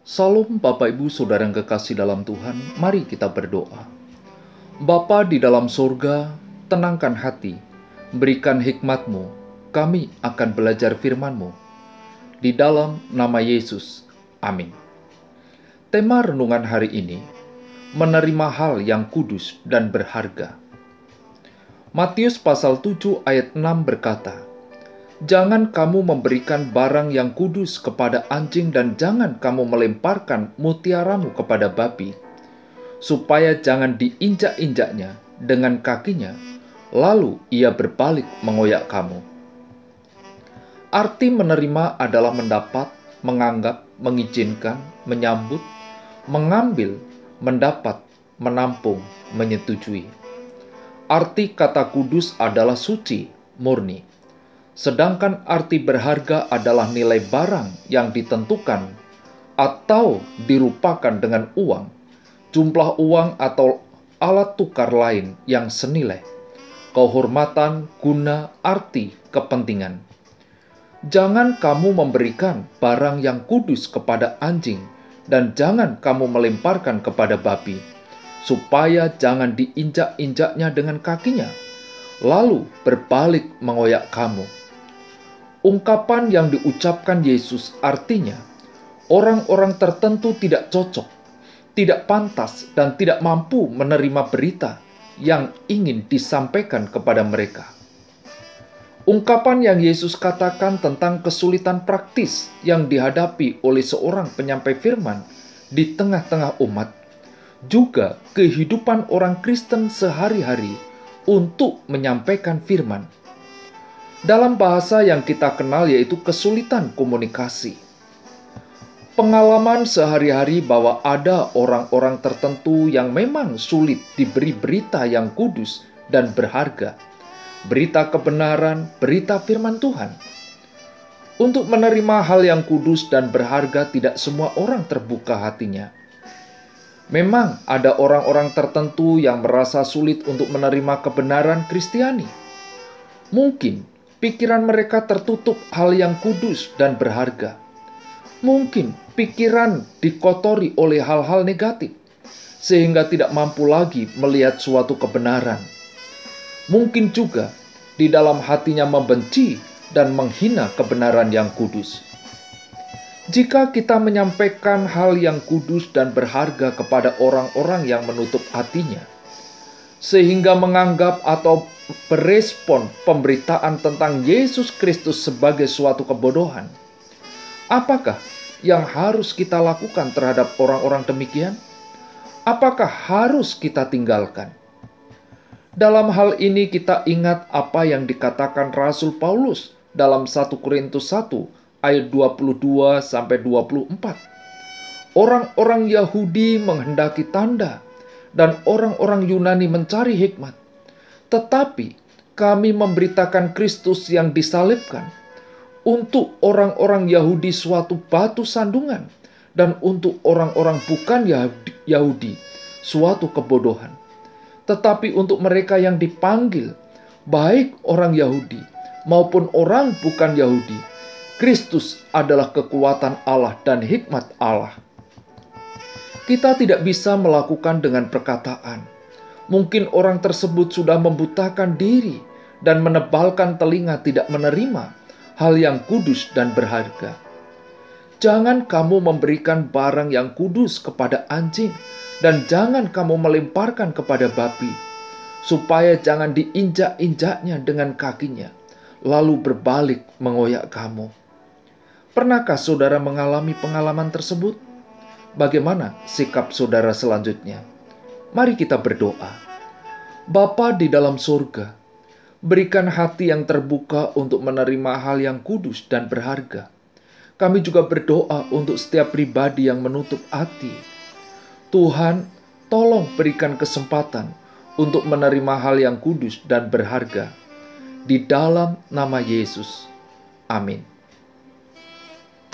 Salam Bapak Ibu Saudara yang kekasih dalam Tuhan, mari kita berdoa. Bapa di dalam surga, tenangkan hati, berikan hikmatmu, kami akan belajar firmanmu. Di dalam nama Yesus, amin. Tema renungan hari ini, menerima hal yang kudus dan berharga. Matius pasal 7 ayat 6 berkata, Jangan kamu memberikan barang yang kudus kepada anjing dan jangan kamu melemparkan mutiaramu kepada babi, supaya jangan diinjak-injaknya dengan kakinya, lalu ia berbalik mengoyak kamu. Arti menerima adalah mendapat, menganggap, mengizinkan, menyambut, mengambil, mendapat, menampung, menyetujui. Arti kata kudus adalah suci, murni sedangkan arti berharga adalah nilai barang yang ditentukan atau dirupakan dengan uang, jumlah uang atau alat tukar lain yang senilai, kehormatan, guna, arti, kepentingan. Jangan kamu memberikan barang yang kudus kepada anjing, dan jangan kamu melemparkan kepada babi, supaya jangan diinjak-injaknya dengan kakinya, lalu berbalik mengoyak kamu Ungkapan yang diucapkan Yesus artinya orang-orang tertentu tidak cocok, tidak pantas, dan tidak mampu menerima berita yang ingin disampaikan kepada mereka. Ungkapan yang Yesus katakan tentang kesulitan praktis yang dihadapi oleh seorang penyampai firman di tengah-tengah umat, juga kehidupan orang Kristen sehari-hari untuk menyampaikan firman dalam bahasa yang kita kenal yaitu kesulitan komunikasi. Pengalaman sehari-hari bahwa ada orang-orang tertentu yang memang sulit diberi berita yang kudus dan berharga, berita kebenaran, berita firman Tuhan. Untuk menerima hal yang kudus dan berharga, tidak semua orang terbuka hatinya. Memang ada orang-orang tertentu yang merasa sulit untuk menerima kebenaran Kristiani. Mungkin pikiran mereka tertutup hal yang kudus dan berharga. Mungkin pikiran dikotori oleh hal-hal negatif, sehingga tidak mampu lagi melihat suatu kebenaran. Mungkin juga di dalam hatinya membenci dan menghina kebenaran yang kudus. Jika kita menyampaikan hal yang kudus dan berharga kepada orang-orang yang menutup hatinya, sehingga menganggap atau berespon pemberitaan tentang Yesus Kristus sebagai suatu kebodohan. Apakah yang harus kita lakukan terhadap orang-orang demikian? Apakah harus kita tinggalkan? Dalam hal ini kita ingat apa yang dikatakan Rasul Paulus dalam 1 Korintus 1 ayat 22 sampai 24. Orang-orang Yahudi menghendaki tanda dan orang-orang Yunani mencari hikmat. Tetapi kami memberitakan Kristus yang disalibkan untuk orang-orang Yahudi suatu batu sandungan dan untuk orang-orang bukan Yahudi suatu kebodohan. Tetapi untuk mereka yang dipanggil, baik orang Yahudi maupun orang bukan Yahudi, Kristus adalah kekuatan Allah dan hikmat Allah. Kita tidak bisa melakukan dengan perkataan, Mungkin orang tersebut sudah membutakan diri dan menebalkan telinga tidak menerima hal yang kudus dan berharga. Jangan kamu memberikan barang yang kudus kepada anjing dan jangan kamu melemparkan kepada babi, supaya jangan diinjak-injaknya dengan kakinya, lalu berbalik mengoyak kamu. Pernahkah saudara mengalami pengalaman tersebut? Bagaimana sikap saudara selanjutnya? Mari kita berdoa. Bapa di dalam surga, berikan hati yang terbuka untuk menerima hal yang kudus dan berharga. Kami juga berdoa untuk setiap pribadi yang menutup hati. Tuhan, tolong berikan kesempatan untuk menerima hal yang kudus dan berharga. Di dalam nama Yesus. Amin.